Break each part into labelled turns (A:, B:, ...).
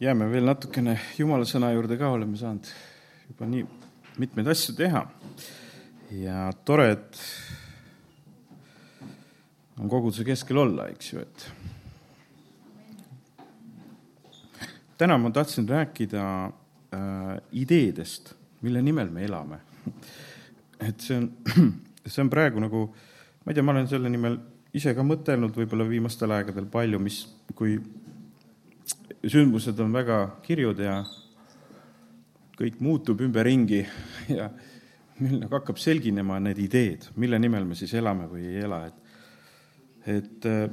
A: jääme veel natukene Jumala sõna juurde ka, oleme saanud juba nii mitmeid asju teha. ja tore, et on koguduse keskel olla, eks ju, et täna ma tahtsin rääkida äh, ideedest, mille nimel me elame. et see on, see on praegu nagu, ma ei tea, ma olen selle nimel ise ka mõtelnud võib-olla viimastel aegadel palju, mis, kui sündmused on väga kirjud ja kõik muutub ümberringi ja meil nagu hakkab selginema need ideed, mille nimel me siis elame või ei ela, et et äh,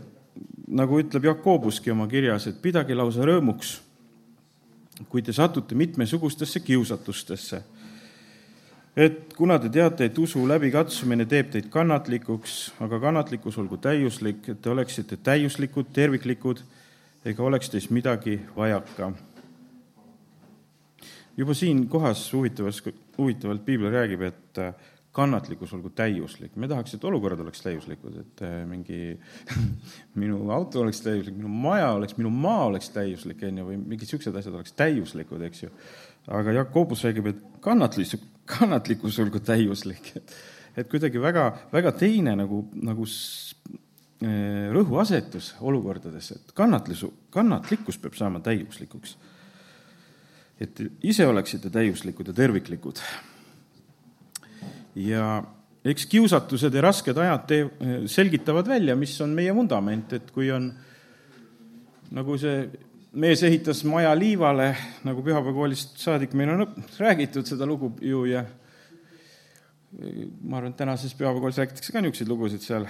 A: nagu ütleb Jakobuski oma kirjas, et pidage lausa rõõmuks, kui te satute mitmesugustesse kiusatustesse. et kuna te teate, et usu läbikatsumine teeb teid kannatlikuks, aga kannatlikkus olgu täiuslik, et te oleksite täiuslikud, terviklikud ega oleks teist midagi vajaka. juba siin kohas huvitavas, huvitavalt piibel räägib, et äh, kannatlikkus olgu täiuslik. me tahaks, et olukorrad oleks täiuslikud, et äh, mingi minu auto oleks täiuslik, minu maja oleks, minu maa oleks täiuslik, on ju, või mingid niisugused asjad oleks täiuslikud, eks ju. aga Jakobus räägib, et kannatlikkus, kannatlikkus olgu täiuslik. et kuidagi väga, väga teine nagu, nagu rõhuasetus olukordades, et kannatlisu, kannatlikkus peab saama täiuslikuks. et ise oleksite täiuslikud ja terviklikud. ja eks kiusatused ja rasked ajad tee-, selgitavad välja, mis on meie vundament, et kui on nagu see mees ehitas maja liivale, nagu pühapäevakoolist saadik meil on räägitud seda lugu ju ja ma arvan, et tänases pühapäevakoolis räägitakse ka niisuguseid lugusid seal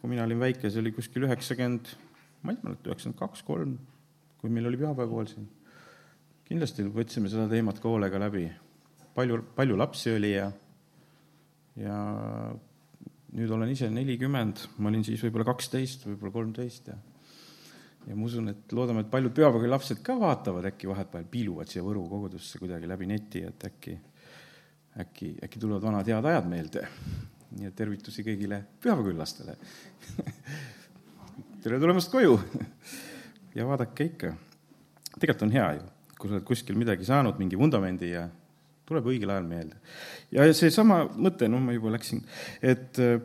A: kui mina olin väike, see oli kuskil üheksakümmend, ma ei mäleta, üheksakümmend kaks, kolm, kui meil oli pühapäevakool siin. kindlasti võtsime seda teemat ka hoolega läbi. palju, palju lapsi oli ja, ja nüüd olen ise nelikümmend, ma olin siis võib-olla kaksteist, võib-olla kolmteist ja ja ma usun, et loodame, et paljud pühapäeval lapsed ka vaatavad, äkki vahepeal piiluvad siia Võru kogudusse kuidagi läbi neti, et äkki, äkki, äkki tulevad vanad head ajad meelde nii et tervitusi kõigile pühapäevaküllastele tere tulemast koju ja vaadake ikka. tegelikult on hea ju, kui sa oled kuskil midagi saanud, mingi vundamendi ja tuleb õigel ajal meelde. ja seesama mõte, noh, ma juba läksin, et äh,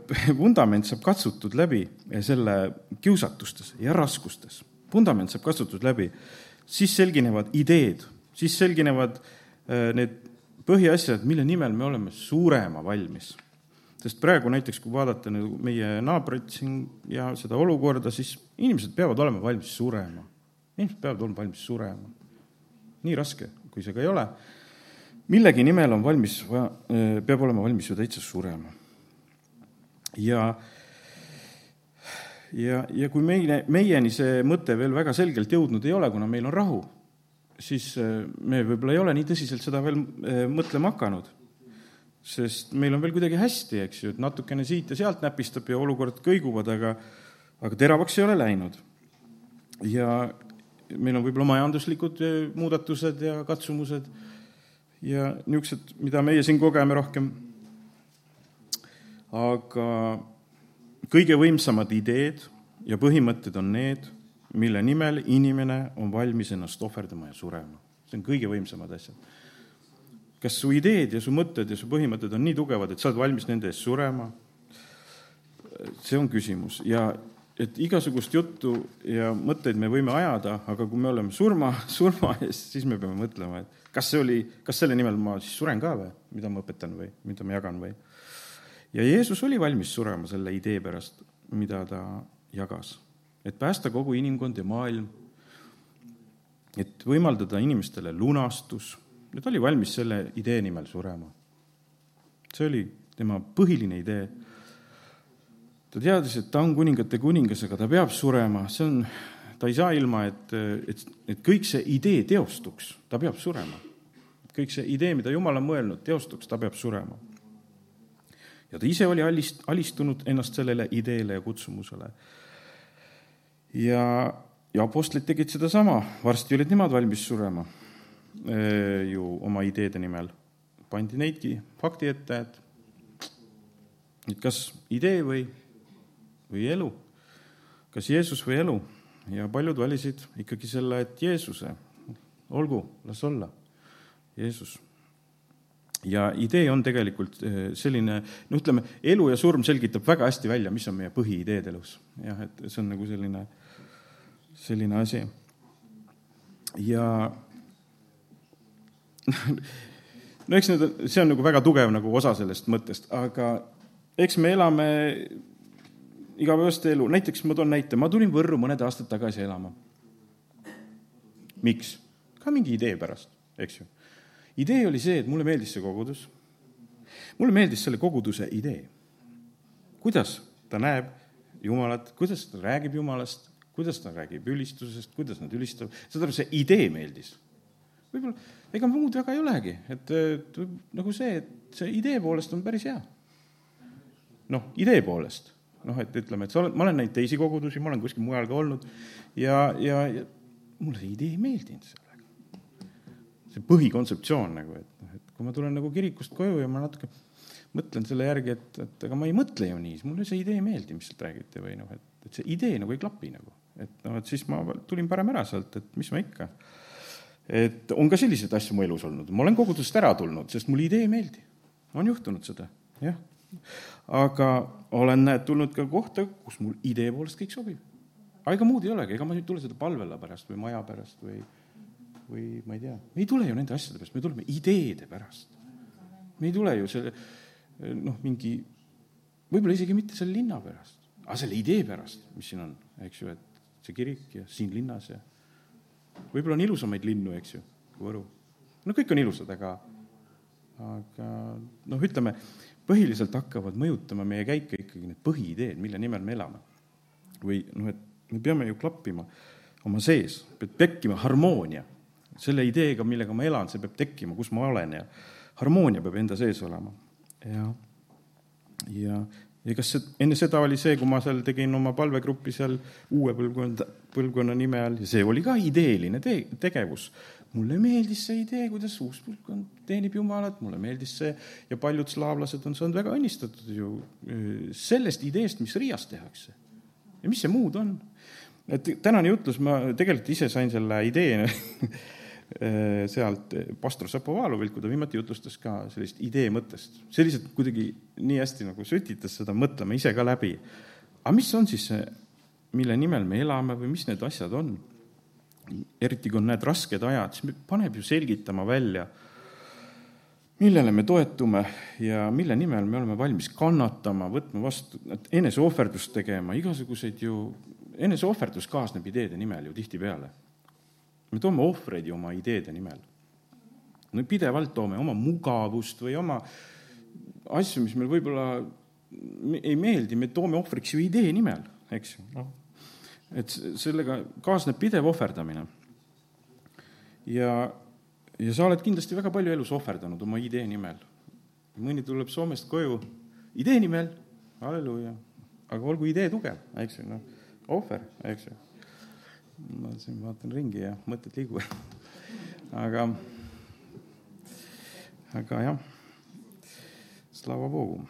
A: vundament saab katsutud läbi selle kiusatustes ja raskustes. vundament saab katsutud läbi, siis selginevad ideed, siis selginevad äh, need põhiasjad, mille nimel me oleme surema valmis sest praegu näiteks, kui vaadata nagu meie naabreid siin ja seda olukorda, siis inimesed peavad olema valmis surema. inimesed peavad olema valmis surema. nii raske, kui see ka ei ole. millegi nimel on valmis, peab olema valmis ju täitsa surema. ja, ja, ja kui meile, meieni see mõte veel väga selgelt jõudnud ei ole, kuna meil on rahu, siis me võib-olla ei ole nii tõsiselt seda veel mõtlema hakanud sest meil on veel kuidagi hästi, eks ju, et natukene siit ja sealt näpistab ja olukorrad kõiguvad, aga, aga teravaks ei ole läinud. ja meil on võib-olla majanduslikud eh, muudatused ja katsumused ja niisugused, mida meie siin kogeme rohkem. aga kõige võimsamad ideed ja põhimõtted on need, mille nimel inimene on valmis ennast ohverdama ja surema. see on kõige võimsamad asjad kas su ideed ja su mõtted ja su põhimõtted on nii tugevad, et sa oled valmis nende eest surema? see on küsimus. Ja et igasugust juttu ja mõtteid me võime ajada, aga kui me oleme surma, surma ees, siis me peame mõtlema, et kas see oli, kas selle nimel ma siis suren ka või, mida ma õpetan või? Mida ma jagan või. ja Jeesus oli valmis surema selle idee pärast, mida ta jagas, et päästa kogu inimkond ja maailm, et võimaldada inimestele lunastus ja ta oli valmis selle idee nimel surema. see oli tema põhiline idee. ta teadis, et ta on kuningate kuningas, aga ta peab surema, see on, ta ei saa ilma, et, et, et kõik see idee teostuks, ta peab surema. kõik see idee, mida Jumal on mõelnud, teostuks, ta peab surema. ja ta ise oli alist-, alistunud ennast sellele ideele ja kutsumusele. ja, ja apostlid tegid sedasama, varsti olid nemad valmis surema ju oma ideede nimel. pandi neidki fakti ette, et, et kas idee või, või elu, kas Jeesus või elu ja paljud valisid ikkagi selle, et Jeesuse. olgu, las olla, Jeesus. ja idee on tegelikult selline, no ütleme, elu ja surm selgitab väga hästi välja, mis on meie põhiideed elus. jah, et see on nagu selline, selline asi. ja no eks need, see on nagu väga tugev nagu osa sellest mõttest, aga eks me elame igapäevast elu, näiteks ma toon näite, ma tulin Võrru mõned aastad tagasi elama. miks? ka mingi idee pärast, eks ju. idee oli see, et mulle meeldis see kogudus. mulle meeldis selle koguduse idee. kuidas ta näeb Jumalat, kuidas ta räägib Jumalast, kuidas ta räägib ülistusest, kuidas nad ülistavad, saad aru, see idee meeldis. Võib-olla, ega muud väga ei olegi, et, nagu see, et see idee poolest on päris hea. noh, idee poolest noh, et ütleme, et sa oled, ma olen näinud teisi kogudusi, ma olen kuskil mujal ka olnud ja, ja, ja mulle see idee ei meeldinud sellega. see põhikontseptsioon nagu, et noh, et kui ma tulen nagu kirikust koju ja ma natuke mõtlen selle järgi, et, et aga ma ei mõtle ju nii, mulle see idee ei meeldi, mis sealt räägite või noh, et, et see idee nagu ei klapi nagu. et noh, et siis ma tulin parem ära sealt, et mis ma ikka. Et on ka selliseid asju mu elus olnud, ma olen kogudusest ära tulnud, sest mulle idee ei meeldi. on juhtunud seda, jah aga olen, näed, tulnud ka kohta, kus mul idee poolest kõik sobib. aga ega muud ei olegi, ega ma ei tule seda palvela pärast või maja pärast või, või ma ei tea, me ei tule ju nende asjade pärast, me tuleme ideede pärast. me ei tule ju selle, noh, mingi, võib-olla isegi mitte selle linna pärast, aga selle idee pärast, mis siin on, eks ju, et see kirik ja siin linnas ja võib-olla on ilusamaid linnu, eks ju, kui Võru. no kõik on ilusad, aga, aga noh, ütleme põhiliselt hakkavad mõjutama meie käike ikkagi need põhiideed, mille nimel me elame. või noh, et me peame ju klappima oma sees, peab tekkima harmoonia selle ideega, millega ma elan, see peab tekkima, kus ma olen ja harmoonia peab enda sees olema. ja, ja, ja kas see, enne seda oli see, kui ma seal tegin oma palvegrupi seal uue põlvkonda, põlvkonna nime all ja see oli ka ideeline te tegevus mulle meeldis see idee, kuidas uus põlvkond teenib Jumalat, mulle meeldis see ja paljud slaavlased on saanud väga õnnistatud ju sellest ideest, mis Riias tehakse. ja mis see muud on? et tänane jutlus, ma tegelikult ise sain selle idee sealt pastor Šapovalovilt, kui ta viimati jutlustas ka sellist idee mõttest. see lihtsalt kuidagi nii hästi nagu sütitas seda mõtlema ise ka läbi. aga mis on siis see, mille nimel me elame või mis need asjad on? eriti kui on need rasked ajad, siis paneb ju selgitama välja, millele me toetume ja mille nimel me oleme valmis kannatama, võtma vastu, eneseohverdust tegema, igasuguseid ju, eneseohverdus kaasneb ideede nimel ju tihtipeale. Me toome ohvreid ju oma ideede nimel. me pidevalt toome oma mugavust või oma asju, mis meil võib-olla ei meeldi, me toome ohvriks ju idee nimel, eks ju, noh et sellega kaasneb pidev ohverdamine. ja, ja sa oled kindlasti väga palju elus ohverdanud oma idee nimel. mõni tuleb Soomest koju idee nimel, halleluuja, aga olgu idee tugev, eks ju, noh, ohver, eks ju. Ma siin vaatan ringi ja mõtted liiguvad aga, aga jah, slava Bogu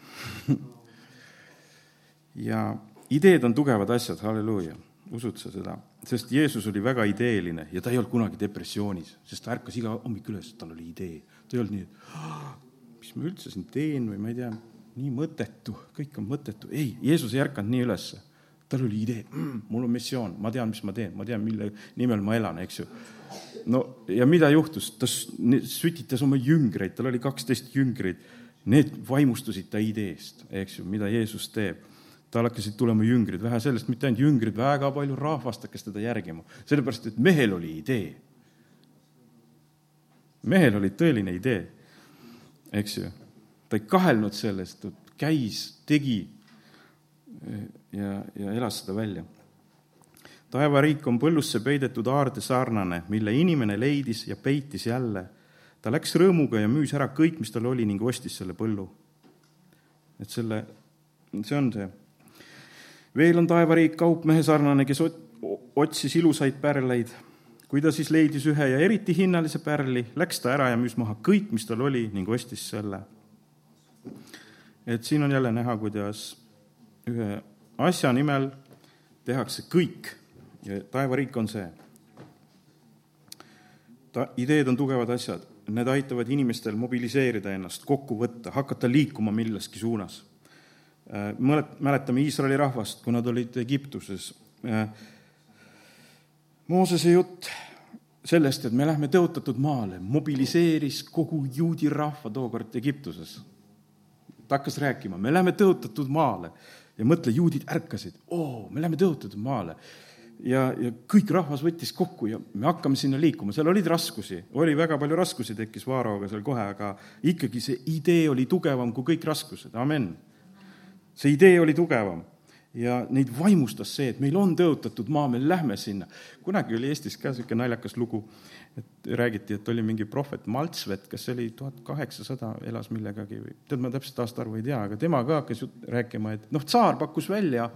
A: ja ideed on tugevad asjad, halleluuja usud sa seda? sest Jeesus oli väga ideeline ja ta ei olnud kunagi depressioonis, sest ta ärkas iga hommik üles, tal oli idee. ta ei olnud nii, et mis ma üldse siin teen või ma ei tea, nii mõttetu, kõik on mõttetu. ei, Jeesus ei ärkanud nii ülesse. Tal oli idee mm,, mul on missioon, ma tean, mis ma teen, ma tean, mille nimel ma elan, eks ju. no ja mida juhtus, ta sütitas oma jüngreid, tal oli kaksteist jüngrit, need vaimustusid ta ideest, eks ju, mida Jeesus teeb tal hakkasid tulema jüngrid, vähe sellest, mitte ainult jüngrid, väga palju rahvast hakkas teda järgima, sellepärast et mehel oli idee. mehel oli tõeline idee, eks ju. ta ei kahelnud sellest, ta käis, tegi ja, ja elas seda välja. taevariik on põllusse peidetud aarde sarnane, mille inimene leidis ja peitis jälle. ta läks rõõmuga ja müüs ära kõik, mis tal oli ning ostis selle põllu. et selle, see on see veel on taevariik kaupmehe sarnane, kes otsis ilusaid pärleid. kui ta siis leidis ühe ja eriti hinnalise pärli, läks ta ära ja müüs maha kõik, mis tal oli ning ostis selle. et siin on jälle näha, kuidas ühe asja nimel tehakse kõik ja taevariik on see. ta, ideed on tugevad asjad, need aitavad inimestel mobiliseerida ennast, kokku võtta, hakata liikuma milleski suunas. Mõned mäletame Iisraeli rahvast, kui nad olid Egiptuses. Moosese jutt sellest, et me lähme tõotatud maale, mobiliseeris kogu juudi rahva tookord Egiptuses. ta hakkas rääkima, me lähme tõotatud maale ja mõtle, juudid ärkasid, oo, me lähme tõotatud maale. ja, ja kõik rahvas võttis kokku ja me hakkame sinna liikuma, seal olid raskusi, oli väga palju raskusi tekkis Vaaraoga seal kohe, aga ikkagi see idee oli tugevam kui kõik raskused, amen. see idee oli tugevam ja neid vaimustas see, et meil on tõotatud maa, me lähme sinna. kunagi oli Eestis ka niisugune naljakas lugu, et räägiti, et oli mingi prohvet Maltsvet, see oli tuhat kaheksasada, elas millegagi või, tead, ma täpselt aastaarvu ei tea, aga tema ka hakkas rääkima, et noh, tsaar pakkus välja,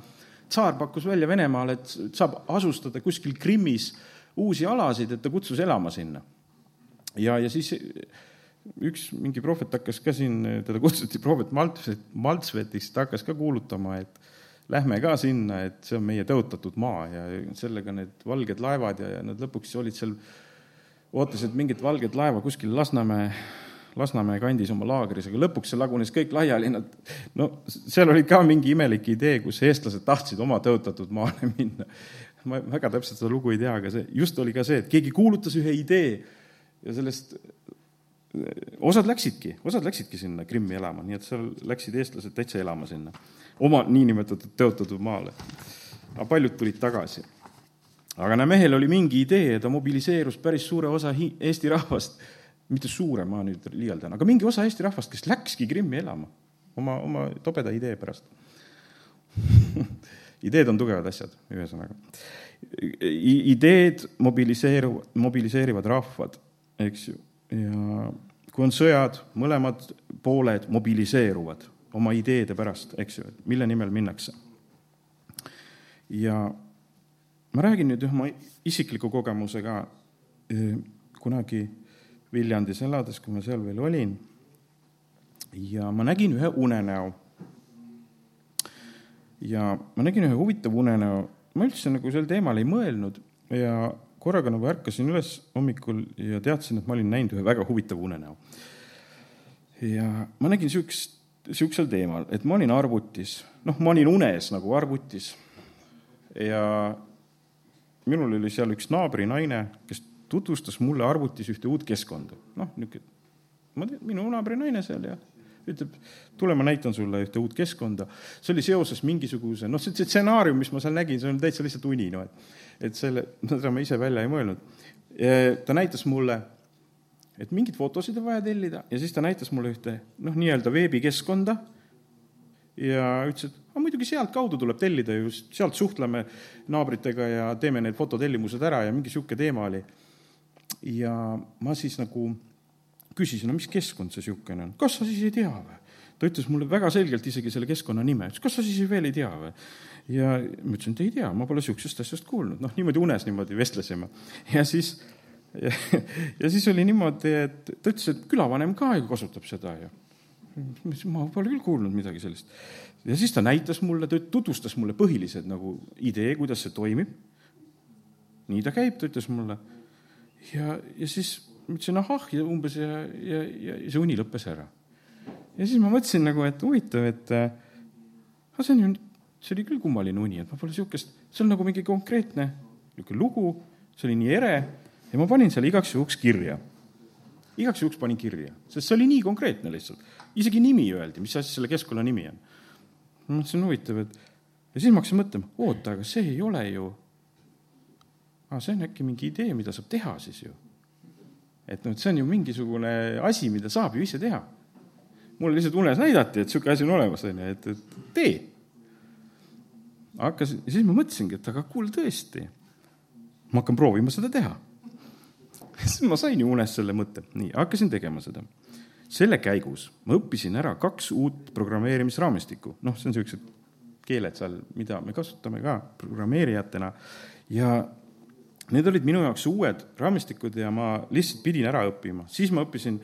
A: tsaar pakkus välja Venemaale, et saab asustada kuskil Krimmis uusi alasid, et ta kutsus elama sinna. ja, ja siis üks mingi prohvet hakkas ka siin, teda kutsuti prohvet Maltsvet, Maltsvetist, ta hakkas ka kuulutama, et lähme ka sinna, et see on meie tõotatud maa ja sellega need valged laevad ja, ja nad lõpuks olid seal, ootasid mingit valget laeva kuskil Lasnamäe, Lasnamäe kandis oma laagris, aga lõpuks see lagunes kõik laiali, nad, no seal oli ka mingi imelik idee, kus eestlased tahtsid oma tõotatud maale minna. ma väga täpselt seda lugu ei tea, aga see just oli ka see, et keegi kuulutas ühe idee ja sellest osad läksidki, osad läksidki sinna Krimmi elama, nii et seal läksid eestlased täitsa elama sinna oma niinimetatud tõotatud maale. aga paljud tulid tagasi. aga näe, mehel oli mingi idee ja ta mobiliseerus päris suure osa Eesti rahvast, mitte suure, ma nüüd liialdan, aga mingi osa Eesti rahvast, kes läkski Krimmi elama oma, oma tobeda idee pärast ideed on tugevad asjad, ühesõnaga. ideed mobiliseeru-, mobiliseerivad rahvad, eks ju, ja kui on sõjad, mõlemad pooled mobiliseeruvad oma ideede pärast, eks ju, et mille nimel minnakse. ja ma räägin nüüd ühe oma isikliku kogemuse ka kunagi Viljandis elades, kui ma seal veel olin. ja ma nägin ühe unenäo. ja ma nägin ühe huvitava unenäo, ma üldse nagu sel teemal ei mõelnud ja korraga nagu ärkasin üles hommikul ja teadsin, et ma olin näinud ühe väga huvitava unenäo. ja ma nägin niisugust niisugusel teemal, et ma olin arvutis, noh, ma olin unes nagu arvutis ja minul oli seal üks naabrinaine, kes tutvustas mulle arvutis ühte uut keskkonda. noh, niisugune, ma tean, minu naabrinaine seal ja ütleb, tule, ma näitan sulle ühte uut keskkonda. see oli seoses mingisuguse, noh, see stsenaarium, mis ma seal nägin, see oli täitsa lihtsalt uni, noh, et et selle, seda ma ise välja ei mõelnud. ta näitas mulle et mingeid fotosid on vaja tellida ja siis ta näitas mulle ühte noh, nii-öelda veebikeskkonda ja ütles, et aga muidugi sealtkaudu tuleb tellida ju, sealt suhtleme naabritega ja teeme need fototellimused ära ja mingi niisugune teema oli. ja ma siis nagu küsisin, no mis keskkond see niisugune on, kas sa siis ei tea või? ta ütles mulle väga selgelt isegi selle keskkonna nime, ütles, kas sa siis veel ei tea või? ja ma ütlesin, et ei tea, ma pole niisugusest asjast kuulnud, noh, niimoodi unes niimoodi vestlesime. ja siis ja, ja siis oli niimoodi, et ta ütles, et külavanem ka ju kasutab seda ja ma pole küll kuulnud midagi sellist. ja siis ta näitas mulle, ta tutvustas mulle põhilised nagu idee, kuidas see toimib. nii ta käib, ta ütles mulle. ja, ja siis ma ütlesin ahah ja umbes ja, ja, ja see uni lõppes ära. ja siis ma mõtlesin nagu, et huvitav, et aga see on ju, see oli küll kummaline uni, et ma pole niisugust, see on nagu mingi konkreetne niisugune lugu, see oli nii ere ja ma panin selle igaks juhuks kirja. igaks juhuks panin kirja, sest see oli nii konkreetne lihtsalt. isegi nimi öeldi, mis asi selle keskkonna nimi on. ma mõtlesin, huvitav, et ja siis ma hakkasin mõtlema, oota, aga see ei ole ju, aa, see on äkki mingi idee, mida saab teha siis ju. Et noh, et see on ju mingisugune asi, mida saab ju ise teha. mulle lihtsalt unes näidati, et niisugune asi on olemas, on ju, et, et tee. hakkasin, ja siis ma mõtlesingi, et aga kuule, tõesti, ma hakkan proovima seda teha siis ma sain ju unes selle mõtte, nii, hakkasin tegema seda. selle käigus ma õppisin ära kaks uut programmeerimisraamistikku, noh, see on niisugused keeled seal, mida me kasutame ka programmeerijatena ja need olid minu jaoks uued raamistikud ja ma lihtsalt pidin ära õppima, siis ma õppisin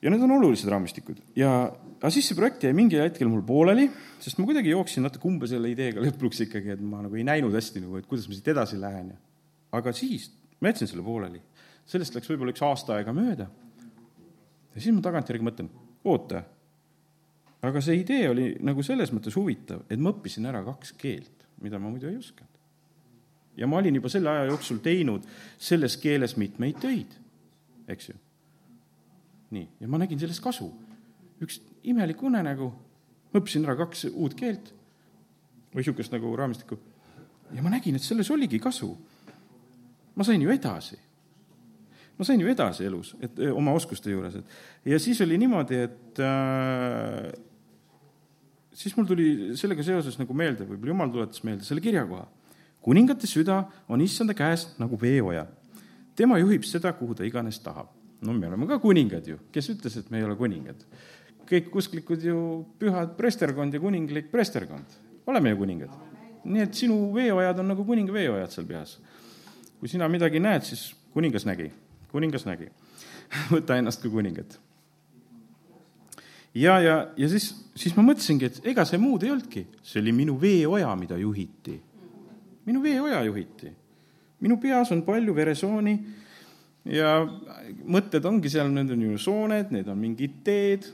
A: ja need on olulised raamistikud ja, aga siis see projekt jäi mingil hetkel mul pooleli, sest ma kuidagi jooksin natuke umbe selle ideega lõpuks ikkagi, et ma nagu ei näinud hästi nagu, et kuidas ma siit edasi lähen ja aga siis ma jätsin selle pooleli sellest läks võib-olla üks aasta aega mööda. ja siis ma tagantjärgi mõtlen, oota, aga see idee oli nagu selles mõttes huvitav, et ma õppisin ära kaks keelt, mida ma muidu ei osanud. Ja ma olin juba selle aja jooksul teinud selles keeles mitmeid töid, eks ju. nii, ja ma nägin sellest kasu. üks imelik unenägu, ma õppisin ära kaks uut keelt või niisugust nagu raamistikku ja ma nägin, et selles oligi kasu. ma sain ju edasi. ma sain ju edasi elus, et oma oskuste juures, et ja siis oli niimoodi, et äh, siis mul tuli sellega seoses nagu meelde, võib-olla jumal tuletas meelde selle kirjakoha. Kuningate süda on issanda käes nagu veeoja. tema juhib seda, kuhu ta iganes tahab. no me oleme ka kuningad ju, kes ütles, et me ei ole kuningad? kõik usklikud ju pühad presterkond ja kuninglik presterkond, oleme ju kuningad nii et sinu veeojad on nagu kuninga veeojad seal peas. kui sina midagi näed, siis kuningas nägi, kuningas nägi. võta ennast kui kuningat. ja, ja, ja siis, siis ma mõtlesingi, et ega see muud ei olnudki, see oli minu veeoja, mida juhiti. Minu veeoja juhiti. minu peas on palju veresooni ja mõtted ongi seal, need on ju sooned, need on mingid teed.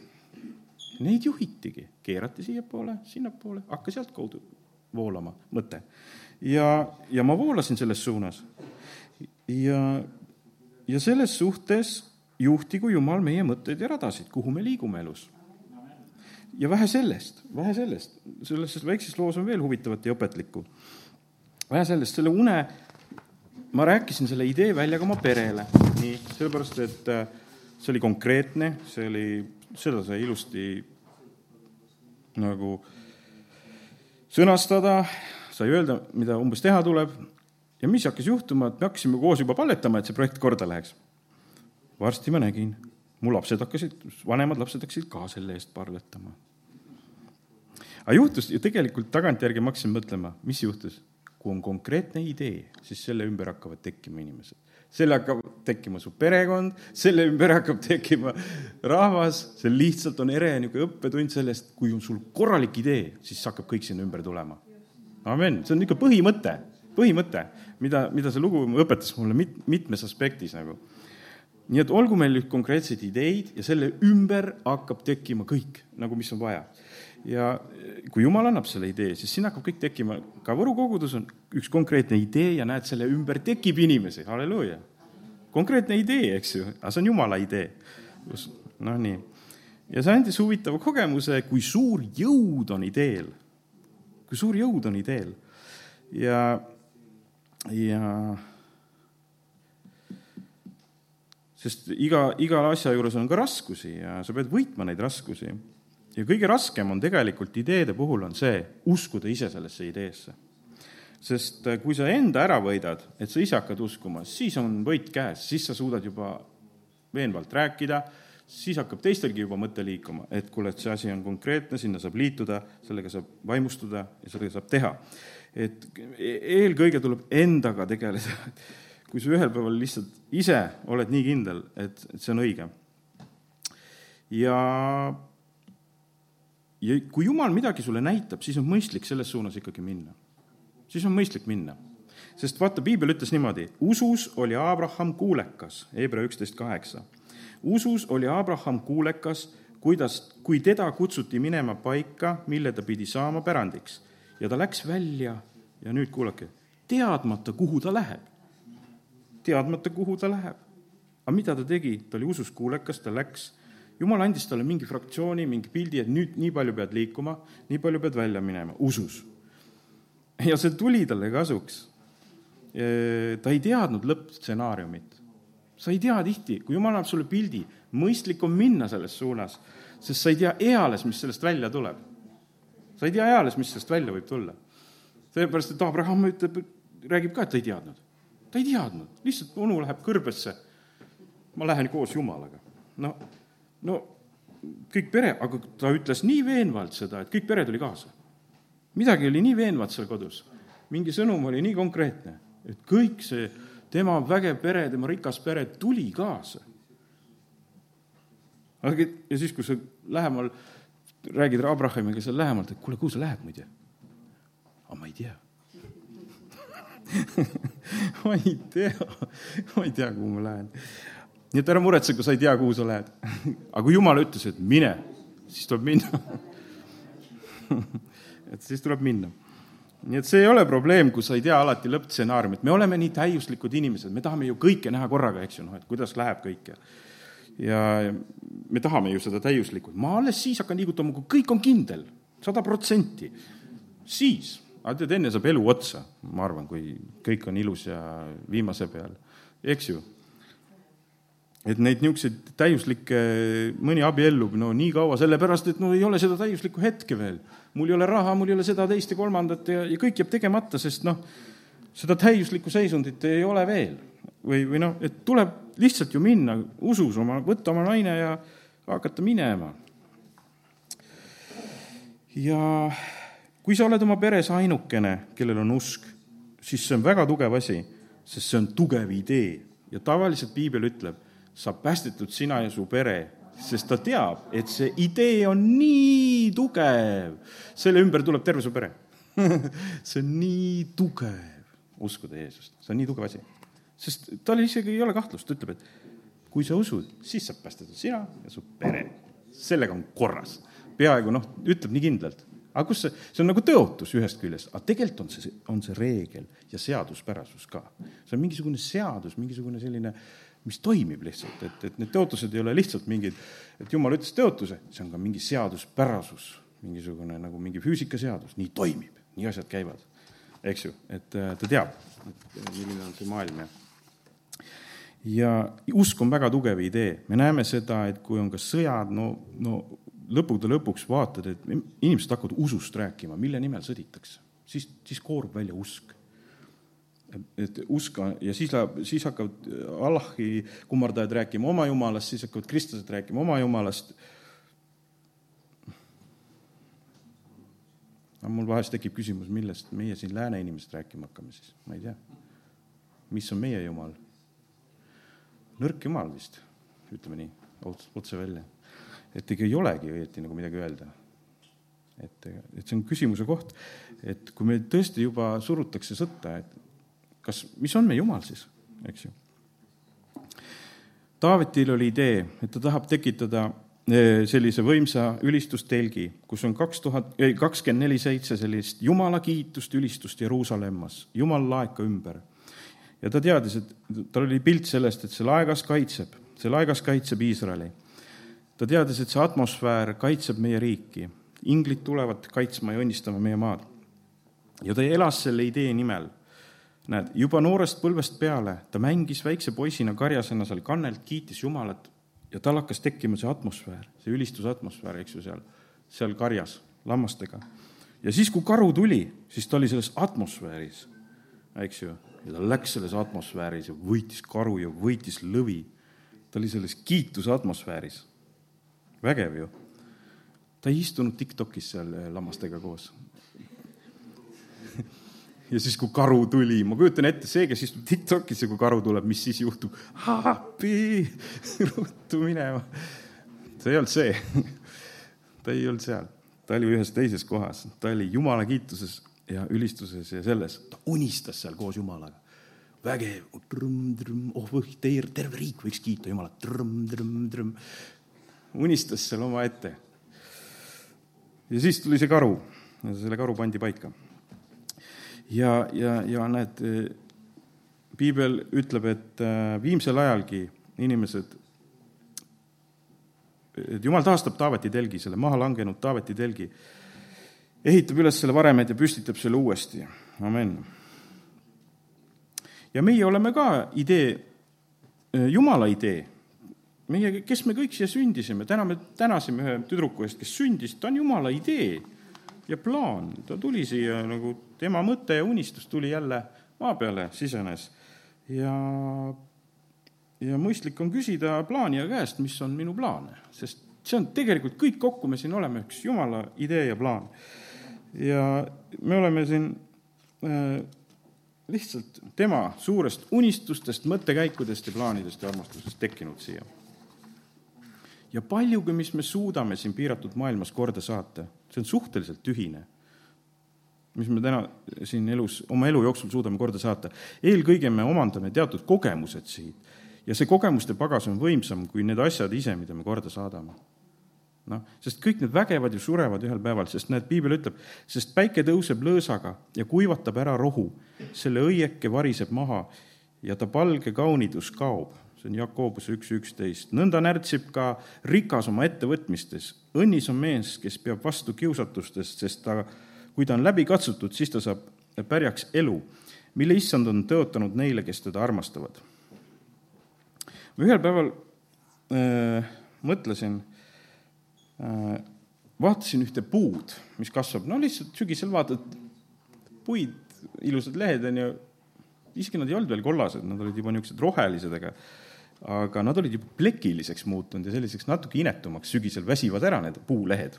A: Neid juhitigi, keerati siiapoole, sinnapoole, hakka sealtkaudu voolama mõte. ja, ja ma voolasin selles suunas. ja, ja selles suhtes juhtigu Jumal meie mõtteid ja radasid, kuhu me liigume elus. ja vähe sellest, vähe sellest, selles väikses loos on veel huvitavat ja õpetlikku. Vähe sellest, selle une, ma rääkisin selle idee välja ka oma perele, nii, sellepärast et äh, see oli konkreetne, see oli, seda sai ilusti nagu sõnastada, sai öelda, mida umbes teha tuleb ja mis hakkas juhtuma, et me hakkasime koos juba palvetama, et see projekt korda läheks. varsti ma nägin, mu lapsed hakkasid, vanemad lapsed hakkasid ka selle eest palvetama. aga juhtus ju tegelikult tagantjärgi ma hakkasin mõtlema, mis juhtus. Kui on konkreetne idee, siis selle ümber hakkavad tekkima inimesed selle hakkab tekkima su perekond, selle ümber hakkab tekkima rahvas, see lihtsalt on ere niisugune õppetund sellest, kui on sul korralik idee, siis hakkab kõik sinna ümber tulema. amen, see on niisugune põhimõte, põhimõte, mida, mida see lugu õpetas mulle mit, mitmes aspektis nagu. nii et olgu meil konkreetseid ideid ja selle ümber hakkab tekkima kõik nagu, mis on vaja ja kui Jumal annab selle idee, siis siin hakkab kõik tekkima, ka Võru kogudus on üks konkreetne idee ja näed, selle ümber tekib inimesi, halleluuja. konkreetne idee, eks ju, aga see on Jumala idee. noh, nii. ja see andis huvitava kogemuse, kui suur jõud on ideel. kui suur jõud on ideel. ja, ja sest iga, iga asja juures on ka raskusi ja sa pead võitma neid raskusi ja kõige raskem on tegelikult ideede puhul on see, uskuda ise sellesse ideesse. sest äh, kui sa enda ära võidad, et sa ise hakkad uskuma, siis on võit käes, siis sa suudad juba veenvalt rääkida, siis hakkab teistelgi juba mõte liikuma, et kuule, et see asi on konkreetne, sinna saab liituda, sellega saab vaimustuda ja sellega saab teha. et e-, eelkõige tuleb endaga tegeleda. kui sa ühel päeval lihtsalt ise oled nii kindel, et, et see on õige. ja ja kui Jumal midagi sulle näitab, siis on mõistlik selles suunas ikkagi minna. siis on mõistlik minna. sest vaata, piibel ütles niimoodi, usus oli Abraham kuulekas, Hebra üksteist kaheksa. usus oli Abraham kuulekas, kuidas, kui teda kutsuti minema paika, mille ta pidi saama pärandiks. ja ta läks välja ja nüüd kuulake, teadmata, kuhu ta läheb. teadmata, kuhu ta läheb. aga mida ta tegi, ta oli usus kuulekas, ta läks jumal andis talle mingi fraktsiooni, mingi pildi, et nüüd nii palju pead liikuma, nii palju pead välja minema, usus. ja see tuli talle kasuks. ta ei teadnud lõppstsenaariumit. sa ei tea tihti, kui jumal annab sulle pildi, mõistlik on minna selles suunas, sest sa ei tea eales, mis sellest välja tuleb. sa ei tea eales, mis sellest välja võib tulla. sellepärast, et Abraham ütleb, räägib ka, et ta ei teadnud. ta ei teadnud, lihtsalt onu läheb kõrbesse. ma lähen koos Jumalaga. no no kõik pere, aga ta ütles nii veenvalt seda, et kõik pere tuli kaasa. midagi oli nii veenvat seal kodus, mingi sõnum oli nii konkreetne, et kõik see tema vägev pere, tema rikas pere tuli kaasa. aga, ja siis, kui sa lähemal räägid Abrahamiga seal lähemalt, et kuule, kuhu sa lähed muide? aga ma ei tea. ma ei tea, ma ei tea, kuhu ma lähen. Nii et ära muretse, kui sa ei tea, kuhu sa lähed. aga kui Jumal ütles, et mine, siis tuleb minna et siis tuleb minna. nii et see ei ole probleem, kui sa ei tea alati lõppstsenaariumit, me oleme nii täiuslikud inimesed, me tahame ju kõike näha korraga, eks ju, noh, et kuidas läheb kõik ja ja me tahame ju seda täiuslikult, ma alles siis hakkan liigutama, kui kõik on kindel, sada protsenti. siis aga tead, enne saab elu otsa, ma arvan, kui kõik on ilus ja viimase peal, eks ju. Et neid niisuguseid täiuslikke, mõni abiellub no nii kaua sellepärast, et no ei ole seda täiuslikku hetke veel. mul ei ole raha, mul ei ole seda, teist ja kolmandat ja, ja kõik jääb tegemata, sest noh, seda täiuslikku seisundit ei ole veel. või, või noh, et tuleb lihtsalt ju minna usus oma, võtta oma naine ja hakata minema. ja kui sa oled oma peres ainukene, kellel on usk, siis see on väga tugev asi, sest see on tugev idee ja tavaliselt piibel ütleb, sa päästetud sina ja su pere, sest ta teab, et see idee on nii tugev, selle ümber tuleb terve su pere see on nii tugev, uskuda Jeesust, see on nii tugev asi. sest tal isegi ei ole kahtlust, ta ütleb, et kui sa usud, siis saab päästetud sina ja su pere. sellega on korras. peaaegu noh, ütleb nii kindlalt aga kus see, see on nagu tõotus ühest küljest, aga tegelikult on see, on see reegel ja seaduspärasus ka. see on mingisugune seadus, mingisugune selline, mis toimib lihtsalt, et, et need tõotused ei ole lihtsalt mingid, et jumal ütles tõotuse, see on ka mingi seaduspärasus, mingisugune nagu mingi füüsikaseadus, nii toimib, nii asjad käivad, eks ju, et äh, ta teab, et milline on see maailm ja ja usk on väga tugev idee, me näeme seda, et kui on ka sõjad, no, no lõppude lõpuks vaatad, et inimesed hakkavad usust rääkima, mille nimel sõditakse, siis, siis koorub välja usk. Et usk ja siis läheb, siis hakkavad Allahi kummardajad rääkima oma jumalast, siis hakkavad kristlased rääkima oma jumalast. aga mul vahest tekib küsimus, millest meie siin lääne inimesed rääkima hakkame siis, ma ei tea. mis on meie jumal? nõrk jumal vist, ütleme nii, otse välja et ega ei olegi õieti nagu midagi öelda. et, et see on küsimuse koht, et kui meil tõesti juba surutakse sõtta, et kas, mis on meie jumal siis, eks ju. Taavetil oli idee, et ta tahab tekitada eh, sellise võimsa ülistustelgi, kus on kaks tuhat, kakskümmend neli seitse sellist jumala kiitust, ülistust Jeruusalemmas, jumal laeka ümber. ja ta teadis, et tal oli pilt sellest, et see laegas kaitseb, see laegas kaitseb Iisraeli ta teadis, et see atmosfäär kaitseb meie riiki, inglid tulevad kaitsma ja õnnistama meie maad. ja ta elas selle idee nimel. Näed, juba noorest põlvest peale ta mängis väikse poisina karjasena seal kannelt, kiitis Jumalat ja tal hakkas tekkima see atmosfäär, see ülistusatmosfäär, eks ju, seal, seal karjas lammastega. ja siis, kui karu tuli, siis ta oli selles atmosfääris, eks ju, ja ta läks selles atmosfääris ja võitis karu ja võitis lõvi. ta oli selles kiituse atmosfääris vägev ju. ta ei istunud Tiktokis seal eh, lammastega koos ja siis, kui karu tuli, ma kujutan ette, see, kes istub Tiktokis ja kui karu tuleb, mis siis juhtub? appi, ruttu minema. see ei olnud see. ta ei olnud seal, ta oli ühes teises kohas, ta oli jumala kiituses ja ülistuses ja selles, ta unistas seal koos Jumalaga. vägev, oh, terve riik võiks kiita Jumalat, unistas seal omaette. ja siis tuli see karu ja selle karu pandi paika. Ja, ja, ja näed, piibel ütleb, et äh, viimsel ajalgi inimesed, et jumal taastab Taaveti telgi, selle maha langenud Taaveti telgi, ehitab üles selle varemed ja püstitab selle uuesti, amen. ja meie oleme ka idee, Jumala idee. Meie, kes me kõik siia sündisime, täna me tänasime ühe tüdruku eest, kes sündis, ta on jumala idee ja plaan, ta tuli siia nagu, tema mõte ja unistus tuli jälle maa peale, sisenes. ja, ja mõistlik on küsida plaanija käest, mis on minu plaan, sest see on tegelikult kõik kokku, me siin oleme üks jumala idee ja plaan. ja me oleme siin äh, lihtsalt tema suurest unistustest, mõttekäikudest ja plaanidest ja armastusest tekkinud siia ja paljugi, mis me suudame siin piiratud maailmas korda saata, see on suhteliselt tühine. mis me täna siin elus, oma elu jooksul suudame korda saata. eelkõige me omandame teatud kogemused siit ja see kogemuste pagas on võimsam kui need asjad ise, mida me korda saadame. noh, sest kõik need vägevad ju surevad ühel päeval, sest näed, piibel ütleb, sest päike tõuseb lõõsaga ja kuivatab ära rohu, selle õieke variseb maha ja ta palge kaunidus kaob see on Jakobuse üks üksteist. nõnda närtsib ka rikas oma ettevõtmistes. õnnis on mees, kes peab vastu kiusatustest, sest ta, kui ta on läbi katsutud, siis ta saab pärjaks elu, mille issand on tõotanud neile, kes teda armastavad ma ühel päeval äh, mõtlesin äh,, vaatasin ühte puud, mis kasvab, no lihtsalt sügisel vaatad puid, ilusad lehed on ju, isegi nad ei olnud veel kollased, nad olid juba niisugused rohelised, aga aga nad olid juba plekiliseks muutunud ja selliseks natuke inetumaks, sügisel väsivad ära need puulehed.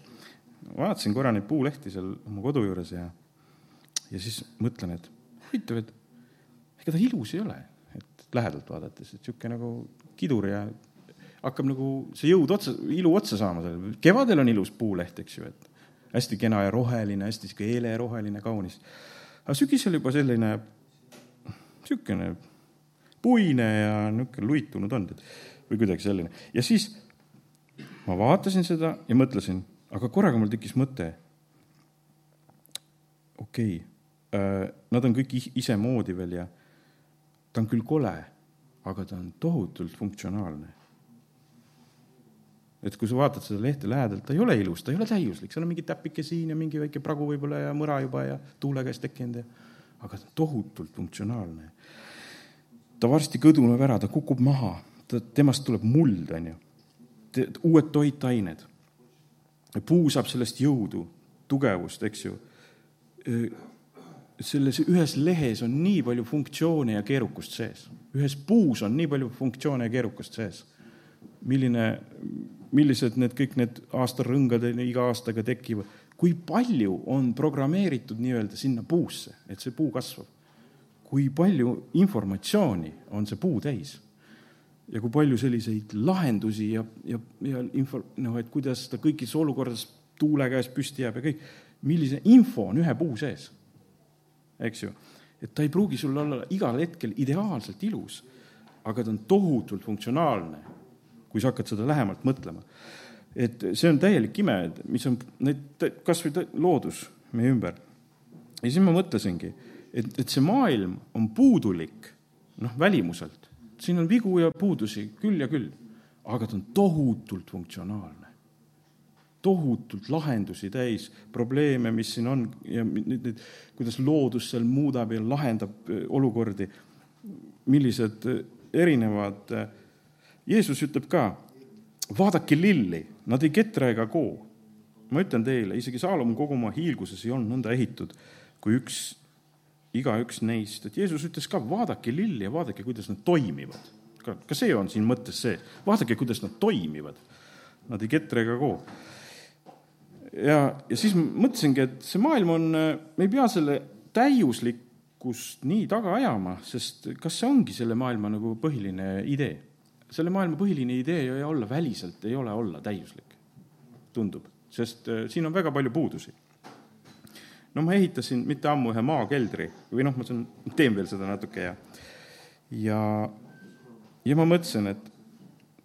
A: vaatasin korra neid puulehti seal oma kodu juures ja, ja siis mõtlen, et huvitav, et ega ta ilus ei ole, et lähedalt vaadates, et niisugune nagu kidur ja hakkab nagu see jõud otsa, ilu otsa saama sellele. kevadel on ilus puuleht, eks ju, et hästi kena ja roheline, hästi sihuke eeleroheline, kaunis. aga sügisel juba selline, niisugune puine ja niisugune luitunud on või kuidagi selline. ja siis ma vaatasin seda ja mõtlesin, aga korraga mul tekkis mõte. okei okay,, äh, nad on kõik isemoodi veel ja ta on küll kole aga ta on tohutult funktsionaalne. et kui sa vaatad seda lehte lähedalt, ta ei ole ilus, ta ei ole täiuslik, seal on mingi täpike siin ja mingi väike pragu võib-olla ja mõra juba ja tuule käes tekkinud ja aga ta on tohutult funktsionaalne. Ta varsti kõduneb ära, ta kukub maha, ta, temast tuleb muld, on ju, uued toitained. puu saab sellest jõudu, tugevust, eks ju selles ühes lehes on nii palju funktsioone ja keerukust sees. ühes puus on nii palju funktsioone ja keerukust sees. milline, millised need kõik need aastarõngad iga aastaga tekivad, kui palju on programmeeritud nii-öelda sinna puusse, et see puu kasvab. Kui palju informatsiooni on see puu täis ja kui palju selliseid lahendusi ja, ja, ja info, noh, et kuidas ta kõigis olukordades tuule käes püsti jääb ja kõik, millise info on ühe puu sees eks ju. et ta ei pruugi sul olla igal hetkel ideaalselt ilus, aga ta on tohutult funktsionaalne, kui sa hakkad seda lähemalt mõtlema. et see on täielik ime, mis on need, kas või loodus meie ümber. ja siis ma mõtlesingi, et, et see maailm on puudulik, noh, välimuselt. siin on vigu ja puudusi küll ja küll, aga ta on tohutult funktsionaalne tohutult lahendusi täis, probleeme, mis siin on ja nüüd, nüüd, kuidas loodus seal muudab ja lahendab äh, olukordi, millised äh, erinevad, äh, Jeesus ütleb ka, vaadake lilli, nad ei ketra ega koo. ma ütlen teile, isegi Saalom kogu oma hiilguses ei olnud nõnda ehitud, kui üks, igaüks neist, et Jeesus ütles ka, vaadake lilli ja vaadake, kuidas nad toimivad. ka, ka see on siin mõttes see, vaadake, kuidas nad toimivad. Nad ei ketra ega koo ja, ja siis mõtlesingi, et see maailm on, me ei pea selle täiuslikkust nii taga ajama, sest kas see ongi selle maailma nagu põhiline idee? selle maailma põhiline idee ei ole olla väliselt, ei ole olla täiuslik, tundub, sest äh, siin on väga palju puudusi. No ma ehitasin mitte ammu ühe maakeldri või noh, ma saan, teen veel seda natuke ja, ja, ja ma mõtlesin, et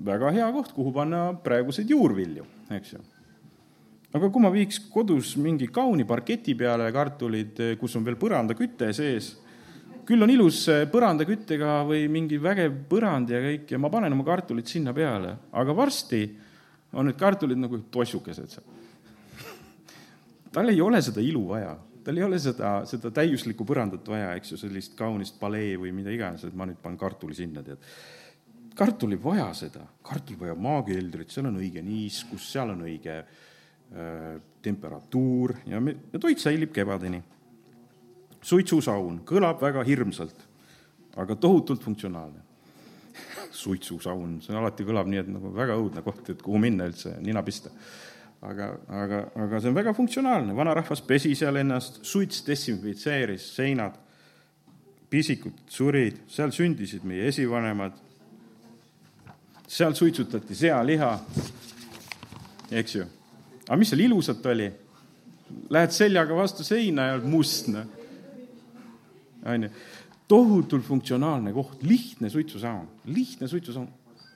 A: väga hea koht, kuhu panna praeguseid juurvilju, eks ju aga kui ma viiks kodus mingi kauni parketi peale kartulid, kus on veel põrandaküte sees, küll on ilus põrandaküttega või mingi vägev põrand ja kõik ja ma panen oma kartulid sinna peale, aga varsti on need kartulid nagu tossukesed seal. Tal ei ole seda ilu vaja, tal ei ole seda, seda täiuslikku põrandat vaja, eks ju, sellist kaunist palee või mida iganes, et ma nüüd panen kartuli sinna, tead. kartul ei vaja seda, kartul vajab maakeldrit, seal on õige niiskus, seal on õige äh, Äh, temperatuur ja me, ja toit säilib kevadeni. suitsusaun kõlab väga hirmsalt, aga tohutult funktsionaalne. suitsusaun, see alati kõlab nii, et nagu väga õudne koht, et kuhu minna üldse, nina pista. Aga, aga, aga see on väga funktsionaalne, vanarahvas pesi seal ennast, suits desinfitseeris seinad, pisikud surid, seal sündisid meie esivanemad, seal suitsutati sealiha, eks ju. Aga mis seal ilusat oli? lähed seljaga vastu seina ja oled must, noh. onju, tohutult funktsionaalne koht, lihtne suitsusaun, lihtne suitsusaun,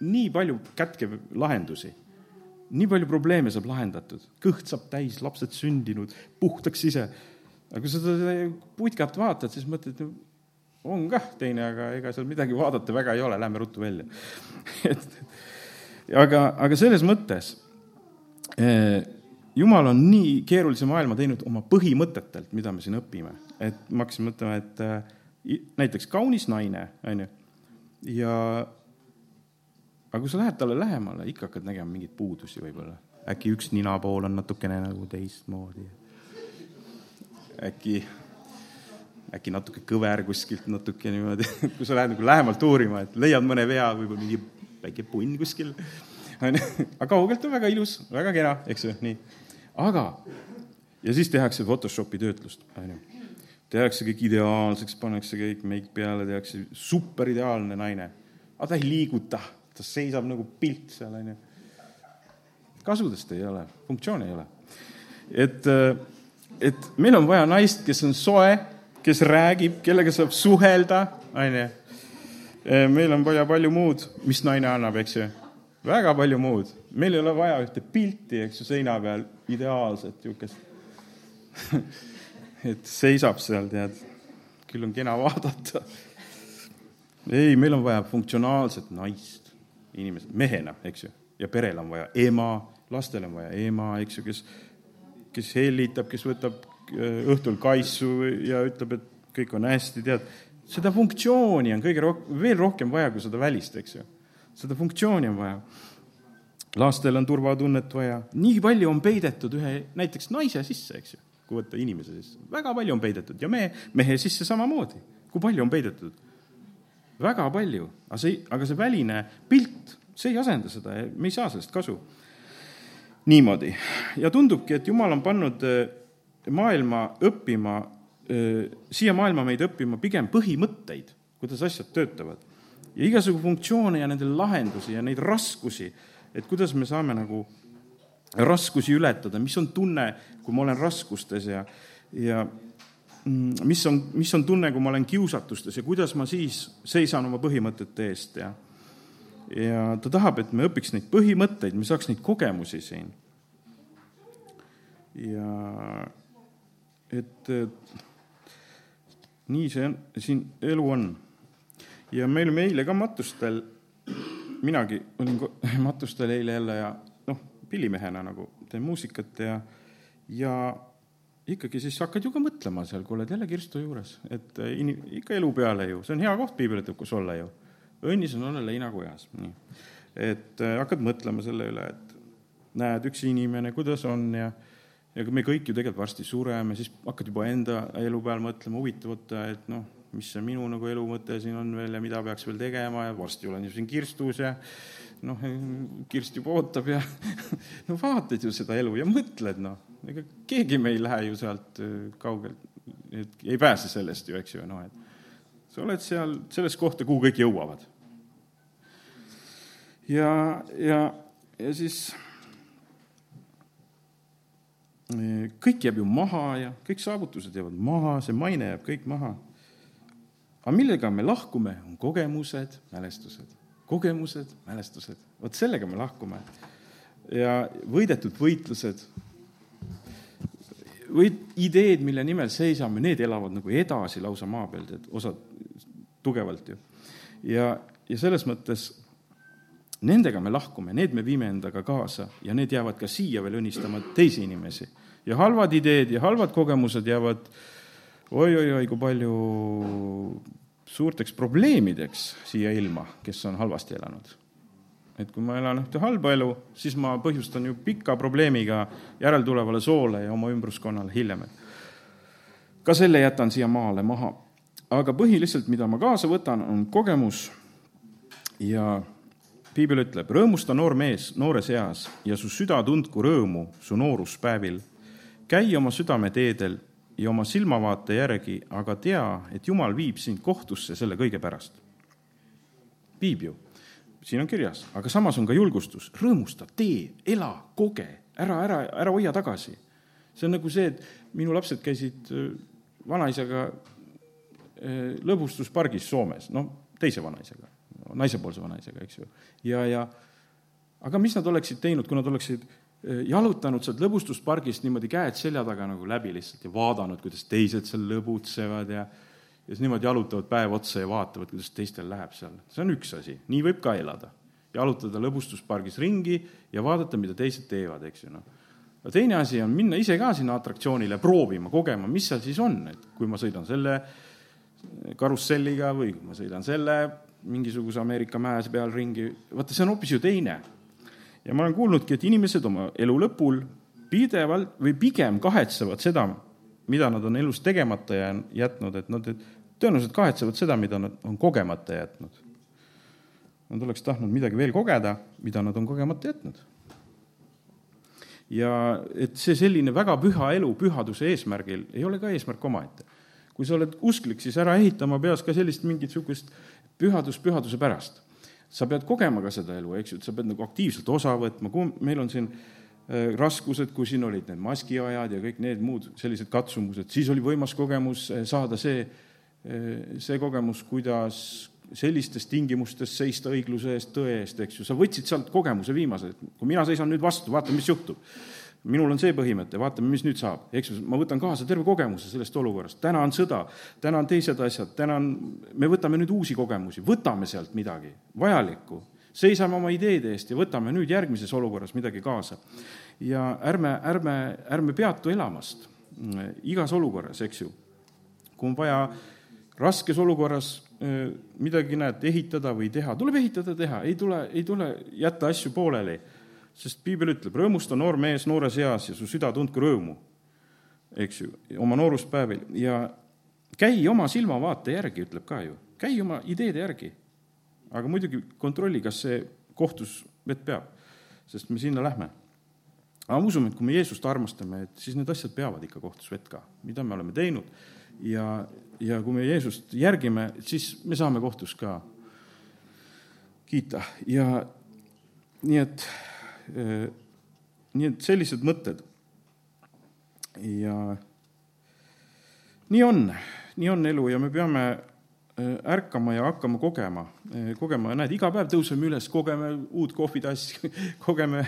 A: nii palju kätkev lahendusi nii palju probleeme saab lahendatud, kõht saab täis, lapsed sündinud, puhtaks ise. aga kui sa seda putkat vaatad, siis mõtled, on kah teine, aga ega seal midagi vaadata väga ei ole, lähme ruttu välja. Et aga, aga selles mõttes eh, jumal on nii keerulise maailma teinud oma põhimõtetelt, mida me siin õpime, et ma hakkasin mõtlema, et äh, näiteks kaunis naine, on ju, ja aga kui sa lähed talle lähemale, ikka hakkad nägema mingeid puudusi võib-olla. äkki üks ninapool on natukene nagu teistmoodi. äkki, äkki natuke kõver kuskilt natuke niimoodi kui sa lähed nagu lähemalt uurima, et leiad mõne vea, võib-olla mingi väike punn kuskil onju, aga kaugelt on väga ilus, väga kena, eks ju, nii aga, ja siis tehakse Photoshopi töötlust, onju. tehakse kõik ideaalseks, pannakse kõik meik peale, tehakse superideaalne naine. aga ta ei liiguta, ta seisab nagu pilt seal, onju. kasudest ei ole, funktsiooni ei ole. et, et meil on vaja naist, kes on soe, kes räägib, kellega saab suhelda, onju. meil on vaja palju muud, mis naine annab, eks ju väga palju muud. meil ei ole vaja ühte pilti, eks ju, seina peal, ideaalset niisugust et seisab seal, tead, küll on kena vaadata. ei, meil on vaja funktsionaalset naist, inimest, mehena, eks ju, ja perel on vaja ema, lastel on vaja ema, eks ju, kes, kes hellitab, kes võtab äh, õhtul kaisu ja ütleb, et kõik on hästi, tead, seda funktsiooni on kõige rohkem, veel rohkem vaja kui seda välist, eks ju seda funktsiooni on vaja. lastel on turvatunnet vaja, nii palju on peidetud ühe näiteks naise sisse, eks ju, kui võtta inimese sisse, väga palju on peidetud ja mehe, mehe sisse samamoodi. kui palju on peidetud? Väga palju, aga see, aga see väline pilt, see ei asenda seda. Ja me ei saa sellest kasu. niimoodi. Ja tundubki, et Jumal on pannud eh, maailma õppima, eh, siia maailma meid õppima pigem põhimõtteid, kuidas asjad töötavad. Ja igasugu funktsioone ja nendele lahendusi ja neid raskusi, et kuidas me saame nagu raskusi ületada, mis on tunne, kui ma olen raskustes ja, ja mis on, mis on tunne, kui ma olen kiusatustes ja kuidas ma siis seisan oma põhimõtete eest ja ja ta tahab, et me õpiks neid põhimõtteid, me saaks neid kogemusi siin. ja et, et nii see on, siin elu on ja me olime eile ka matustel, minagi olin matustel eile jälle ja noh, pillimehena nagu teen muusikat ja, ja ikkagi siis hakkad ju ka mõtlema seal, kui oled jälle kirstu juures, et äh, in, ikka elu peale ju, see on hea koht piibel ütleb, kus olla ju. õnnis on olla leinakojas, nii. et äh, hakkad mõtlema selle üle, et näed, üks inimene, kuidas on ja ja me kõik ju tegelikult varsti sureme, siis hakkad juba enda elu peal mõtlema, huvitav, et noh, mis see minu nagu elu mõte siin on veel ja mida peaks veel tegema ja varsti olen ju siin kirstus ja noh, kirst juba ootab ja no vaatad ju seda elu ja mõtled, noh, ega keegi me ei lähe ju sealt äh, kaugelt, et ei pääse sellest ju, eks ju, noh, et sa oled seal selles kohta, kuhu kõik jõuavad. ja, ja, ja siis äh, kõik jääb ju maha ja kõik saavutused jäävad maha, see maine jääb kõik maha aga millega me lahkume, on kogemused, mälestused. Kogemused, mälestused, vot sellega me lahkume. ja võidetud võitlused, või ideed, mille nimel seisame, need elavad nagu edasi lausa maa peal, tead, osad tugevalt ju. ja, ja selles mõttes nendega me lahkume, need me viime endaga kaasa ja need jäävad ka siia veel õnnistama teisi inimesi. ja halvad ideed ja halvad kogemused jäävad oi-oi-oi, kui palju suurteks probleemideks siia ilma, kes on halvasti elanud. et kui ma elan ühte halba elu, siis ma põhjustan ju pika probleemiga järeltulevale soole ja oma ümbruskonnale hiljem. ka selle jätan siia maale maha. aga põhiliselt, mida ma kaasa võtan, on kogemus ja piibel ütleb, rõõmusta noor mees noores eas ja su süda tundku rõõmu su nooruspäevil. käi oma südameteedel ja oma silmavaate järgi, aga tea, et Jumal viib sind kohtusse selle kõige pärast. viib ju, siin on kirjas, aga samas on ka julgustus, rõõmusta, tee, ela, koge, ära, ära, ära hoia tagasi. see on nagu see, et minu lapsed käisid äh, vanaisaga äh, lõbustuspargis Soomes, noh, teise vanaisaga, naisepoolse vanaisaga, eks ju. ja, ja aga mis nad oleksid teinud, kui nad oleksid jalutanud sealt lõbustuspargist niimoodi käed selja taga nagu läbi lihtsalt ja vaadanud, kuidas teised seal lõbutsevad ja ja siis niimoodi jalutavad päev otsa ja vaatavad, kuidas teistel läheb seal. see on üks asi, nii võib ka elada. jalutada lõbustuspargis ringi ja vaadata, mida teised teevad, eks ju, noh. teine asi on minna ise ka sinna atraktsioonile proovima, kogema, mis seal siis on, et kui ma sõidan selle karusselliga või kui ma sõidan selle mingisuguse Ameerika mäes peal ringi, vaata, see on hoopis ju teine. Ja ma olen kuulnudki, et inimesed oma elu lõpul pidevalt või pigem kahetsevad seda, mida nad on elus tegemata jätnud, et nad tõenäoliselt kahetsevad seda, mida nad on kogemata jätnud. Nad oleks tahtnud midagi veel kogeda, mida nad on kogemata jätnud. ja et see selline väga püha elu pühaduse eesmärgil ei ole ka eesmärk omaette. kui sa oled usklik, siis ära ehita oma peas ka sellist mingit niisugust pühadust pühaduse pärast. Sa pead kogema ka seda elu, eks ju, et sa pead nagu aktiivselt osa võtma, kui meil on siin äh, raskused, kui siin olid need maskiajad ja kõik need muud sellised katsumused, siis oli võimas kogemus äh, saada see Äh, see kogemus, kuidas sellistes tingimustes seista õigluse eest, tõe eest, eks ju, sa võtsid sealt kogemuse viimase, et kui mina seisan nüüd vastu, vaatame, mis juhtub. Minul on see põhimõte, vaatame, mis nüüd saab, eks ju, ma võtan kaasa terve kogemuse sellest olukorrast, täna on sõda, täna on teised asjad, täna on, me võtame nüüd uusi kogemusi, võtame sealt midagi vajalikku, seisame oma ideede eest ja võtame nüüd järgmises olukorras midagi kaasa. ja ärme, ärme, ärme peatu elamast mm, igas olukorras, eks ju. kui on vaja raskes olukorras midagi, näed, ehitada või teha, tuleb ehitada, teha, ei tule, ei tule jätta asju pooleli. Sest piibel ütleb, rõõmusta noor mees noores eas ja su süda tundku rõõmu, eks ju, oma nooruspäevil ja käi oma silmavaate järgi, ütleb ka ju, käi oma ideede järgi. aga muidugi kontrolli, kas see kohtus vett peab, sest me sinna lähme. aga ma usun, et kui me Jeesust armastame, et siis need asjad peavad ikka kohtus vett ka, mida me oleme teinud. Ja, ja kui me Jeesust järgime, siis me saame kohtus ka kiita. Ja nii et, nii et sellised mõtted. ja nii on, nii on elu ja me peame eh, ärkama ja hakkama kogema, eh, kogema, näed, iga päev tõuseme üles, kogeme uut kohvitassi, kogeme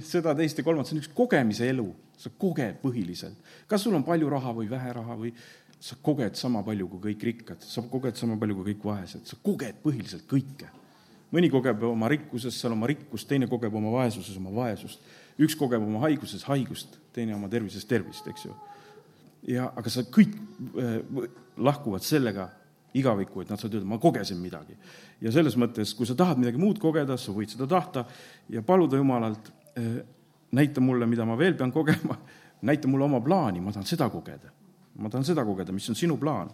A: seda, teist ja kolmandat, see on üks kogemise elu, sa koged põhiliselt. kas sul on palju raha või vähe raha või sa koged sama palju kui kõik rikkad, sa koged sama palju kui kõik vaesed, sa koged põhiliselt kõike. Mõni kogeb oma rikkuses seal oma rikkust, teine kogeb oma vaesuses oma vaesust, üks kogeb oma haiguses haigust, teine oma tervises tervist, eks ju. ja aga sa kõik äh, lahkuvad sellega igavikku, et nad saavad öelda, ma kogesin midagi. ja selles mõttes, kui sa tahad midagi muud kogeda, sa võid seda tahta ja paluda Jumalalt äh,, näita mulle, mida ma veel pean kogema, näita mulle oma plaani, ma tahan seda kogeda ma tahan seda kogeda, mis on sinu plaan.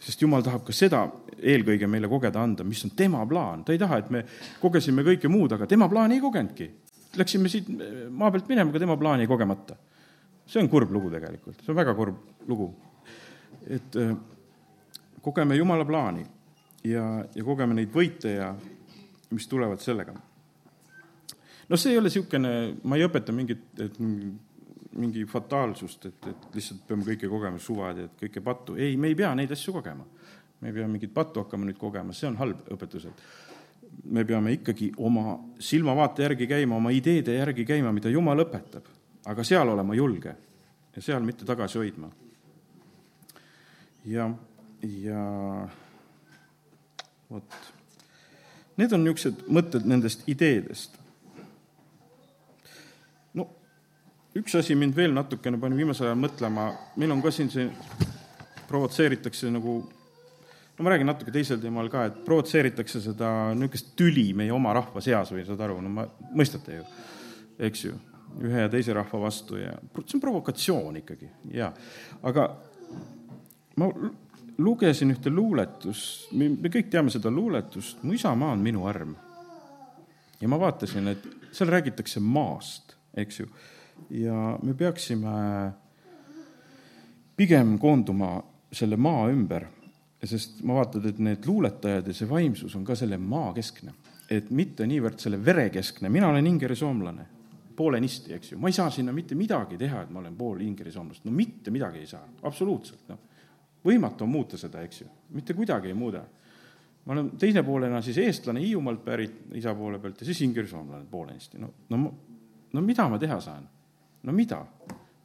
A: Sest Jumal tahab ka seda eelkõige meile kogeda anda, mis on tema plaan, ta ei taha, et me kogesime kõike muud, aga tema plaani ei kogenudki. Läksime siit maa pealt minema, aga tema plaani kogemata. see on kurb lugu tegelikult, see on väga kurb lugu. et äh, kogeme Jumala plaani ja, ja kogeme neid võite ja mis tulevad sellega. noh, see ei ole niisugune, ma ei õpeta mingit, et mingi fataalsust, et, et lihtsalt peame kõike kogema suvad ja et kõike pattu. ei, me ei pea neid asju kogema. me ei pea mingit pattu hakkama nüüd kogema, see on halb õpetus, et me peame ikkagi oma silmavaate järgi käima, oma ideede järgi käima, mida Jumal õpetab, aga seal olema julge ja seal mitte tagasi hoidma. ja, ja vot, need on niisugused mõtted nendest ideedest üks asi mind veel natukene pani viimasel ajal mõtlema, meil on ka siin see, provotseeritakse nagu, no ma räägin natuke teisel teemal ka, et provotseeritakse seda niisugust tüli meie oma rahva seas või saad aru, no ma, mõistate ju, eks ju, ühe ja teise rahva vastu ja see on provokatsioon ikkagi, jaa. aga ma lugesin ühte luuletust, me kõik teame seda luuletust, Mu isamaa on minu arm. ja ma vaatasin, et seal räägitakse maast, eks ju ja me peaksime pigem koonduma selle maa ümber, sest ma vaatan, et need luuletajad ja see vaimsus on ka selle maa keskne. et mitte niivõrd selle vere keskne, mina olen ingeri soomlane, poolenisti, eks ju, ma ei saa sinna mitte midagi teha, et ma olen pool ingeri soomlast, no mitte midagi ei saa, absoluutselt, noh. võimatu on muuta seda, eks ju, mitte kuidagi ei muuda. ma olen teise poolena siis eestlane Hiiumaalt pärit isa poole pealt ja siis ingeri soomlane poolenisti, no, no no mida ma teha saan? No mida?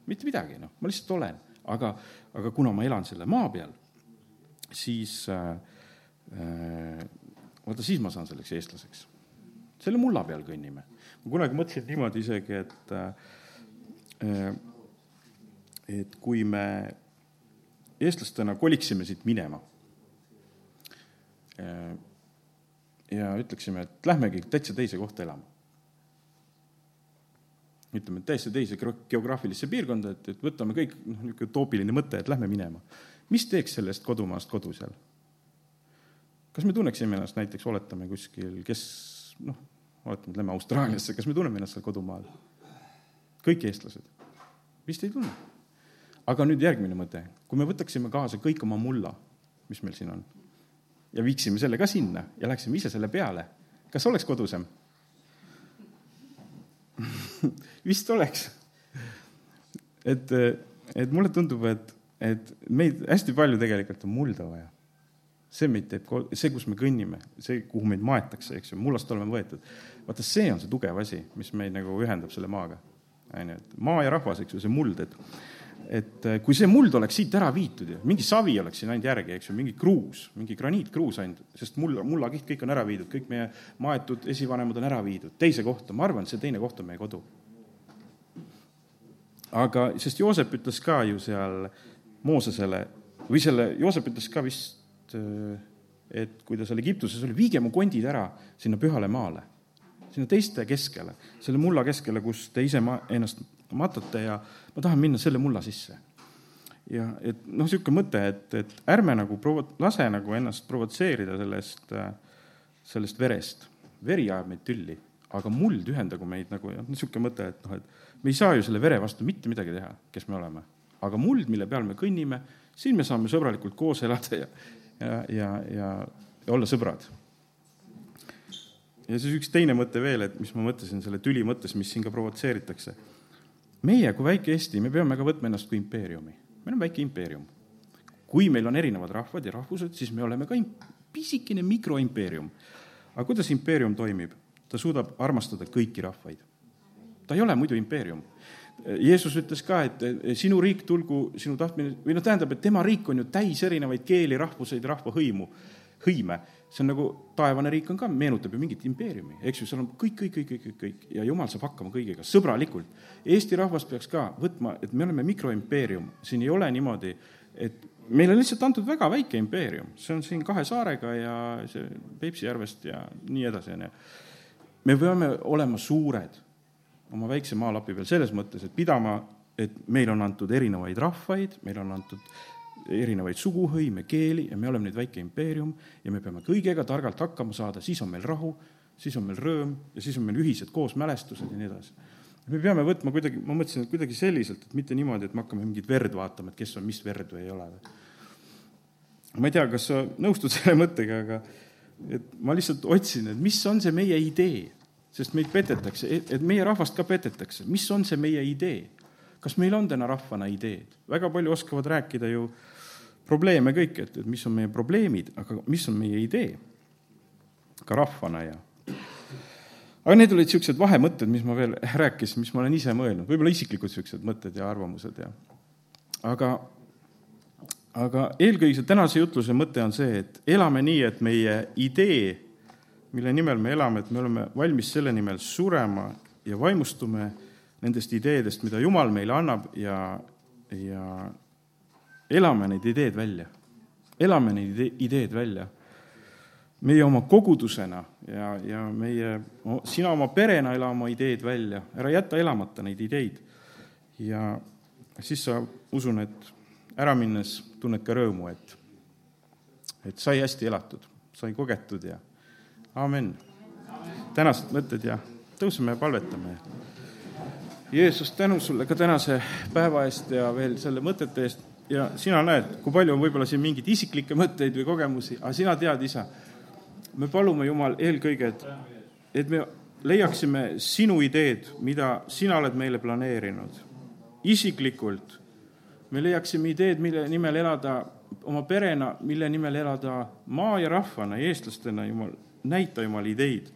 A: mitte midagi, noh, ma lihtsalt olen, aga, aga kuna ma elan selle maa peal, siis äh, äh, vaata, siis ma saan selleks eestlaseks. selle mulla peal kõnnime. ma kunagi mõtlesin niimoodi isegi, et äh, et kui me eestlastena koliksime siit minema äh, ja ütleksime, et lähmegi täitsa teise kohta elama. Ütleme, täiesti teise geograafilisse piirkonda, et, et võtame kõik, noh, niisugune utoopiline mõte, et lähme minema. mis teeks sellest kodumaast kodu seal? kas me tunneksime ennast näiteks, oletame kuskil, kes noh, oletame, et lähme Austraaliasse, kas me tunneme ennast seal kodumaal? kõik eestlased? vist ei tunne. aga nüüd järgmine mõte, kui me võtaksime kaasa kõik oma mulla, mis meil siin on, ja viiksime selle ka sinna ja läheksime ise selle peale, kas oleks kodusem vist oleks. et, et mulle tundub, et, et meid hästi palju tegelikult on mulda vaja see meid teeb, see, kus me kõnnime, see, kuhu meid maetakse, eks ju, mullast oleme võetud. vaata, see on see tugev asi, mis meid nagu ühendab selle maaga. on ju, et maa ja rahvas, eks ju, see muld, et et äh, kui see muld oleks siit ära viitud mingi savi oleks siin ainult järgi, eks ju, mingi kruus, mingi graniitkruus ainult, sest mulla, mullakiht, kõik on ära viidud, kõik meie maetud esivanemad on ära viidud teise kohta, ma arvan, see teine koht on meie kodu. aga, sest Joosep ütles ka ju seal Moosesele või selle, Joosep ütles ka vist et, et kui ta seal Egiptuses oli, viige mu kondid ära sinna pühale maale, sinna teiste keskele, selle mulla keskele, kus te ise ma-, ennast matate ja ma tahan minna selle mulla sisse. ja et noh, niisugune mõte, et, et ärme nagu provo-, lase nagu ennast provotseerida sellest, sellest verest. veri ajab meid tülli, aga muld ühendagu meid nagu, noh, niisugune mõte, et noh, et me ei saa ju selle vere vastu mitte midagi teha, kes me oleme. aga muld, mille peal me kõnnime, siin me saame sõbralikult koos elada ja, ja, ja, ja, ja olla sõbrad. ja siis üks teine mõte veel, et mis ma mõtlesin selle tüli mõttes, mis siin ka provotseeritakse. Meie kui väike Eesti, me peame ka võtma ennast kui impeeriumi. meil on väike impeerium. kui meil on erinevad rahvad ja rahvused, siis me oleme ka pisikene mikroimpeerium. aga kuidas impeerium toimib? ta suudab armastada kõiki rahvaid. ta ei ole muidu impeerium Jeesus ütles ka, et sinu riik tulgu, sinu tahtmine, või noh, tähendab, et tema riik on ju täis erinevaid keeli, rahvuseid, rahvahõimu, hõime. see on nagu, taevane riik on ka, meenutab ju mingit impeeriumi, eks ju, seal on kõik, kõik, kõik, kõik, kõik, kõik ja jumal saab hakkama kõigega, sõbralikult. Eesti rahvas peaks ka võtma, et me oleme mikroimpeerium, siin ei ole niimoodi, et meile on lihtsalt antud väga väike impeerium, see on siin kahe saarega ja see Peipsi järvest ja nii edasi, on ju. me peame olema suured oma väikse maalapi peal selles mõttes, et pidama, et meil on antud erinevaid rahvaid, meil on antud erinevaid suguhõime, keeli ja me oleme nüüd väike impeerium ja me peame kõigega targalt hakkama saada, siis on meil rahu, siis on meil rõõm ja siis on meil ühised koosmälestused ja nii edasi. me peame võtma kuidagi, ma mõtlesin, et kuidagi selliselt, et mitte niimoodi, et me hakkame mingit verd vaatama, et kes on mis verd või ei ole. ma ei tea, kas sa nõustud selle mõttega, aga et ma lihtsalt otsin, et mis on see meie idee sest meid petetakse, et meie rahvast ka petetakse, mis on see meie idee? kas meil on täna rahvana ideed? väga palju oskavad rääkida ju probleeme kõik, et, et mis on meie probleemid, aga mis on meie idee? ka rahvana ja aga need olid niisugused vahemõtted, mis ma veel rääkisin, mis ma olen ise mõelnud, võib-olla isiklikud niisugused mõtted ja arvamused ja aga, aga eelkõige see tänase jutluse mõte on see, et elame nii, et meie idee mille nimel me elame, et me oleme valmis selle nimel surema ja vaimustume nendest ideedest, mida Jumal meile annab ja, ja elame neid ideed välja. elame neid ideed välja. meie oma kogudusena ja, ja meie, sina oma perena ela oma ideed välja, ära jäta elamata neid ideid. ja siis sa, usun, et ära minnes tunned ka rõõmu, et, et sai hästi elatud, sai kogetud ja amin. tänased mõtted ja tõuseme ja palvetame. Jeesus, tänu sulle ka tänase päeva eest ja veel selle mõtete eest ja sina näed, kui palju on võib-olla siin mingeid isiklikke mõtteid või kogemusi, aga sina tead, isa. me palume, Jumal, eelkõige, et, et me leiaksime sinu ideed, mida sina oled meile planeerinud. isiklikult me leiaksime ideed, mille nimel elada oma perena, mille nimel elada maa ja rahvana, eestlastena, Jumal, näita Jumal ideid.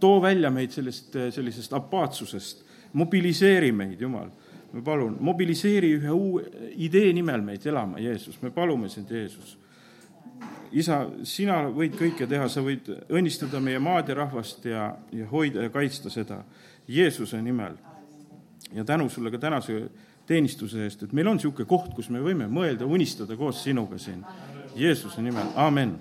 A: too välja meid sellest, sellisest apaatsusest, mobiliseeri meid, Jumal. Me palun, mobiliseeri ühe uue idee nimel meid elama, Jeesus, me palume sind, Jeesus. Isa, sina võid kõike teha, sa võid õnnistada meie maad ja rahvast ja, ja hoida ja kaitsta seda Jeesuse nimel. ja tänu sulle ka tänase teenistuse eest, et meil on niisugune koht, kus me võime mõelda, unistada koos sinuga siin. Jeesuse nimel, amen